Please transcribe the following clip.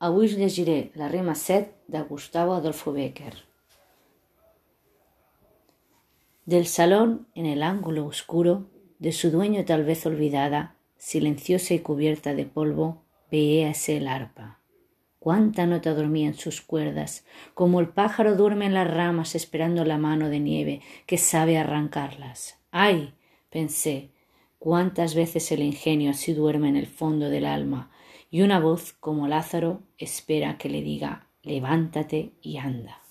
Avui llegiré la rima 7 de Gustavo Adolfo Bécquer. Del salón, en el ángulo oscuro, de su dueño tal vez olvidada, silenciosa y cubierta de polvo, veíase el arpa. Cuánta nota dormía en sus cuerdas, como el pájaro duerme en las ramas esperando la mano de nieve que sabe arrancarlas. ¡Ay! pensé, cuántas veces el ingenio así duerme en el fondo del alma, y una voz como Lázaro espera que le diga levántate y anda.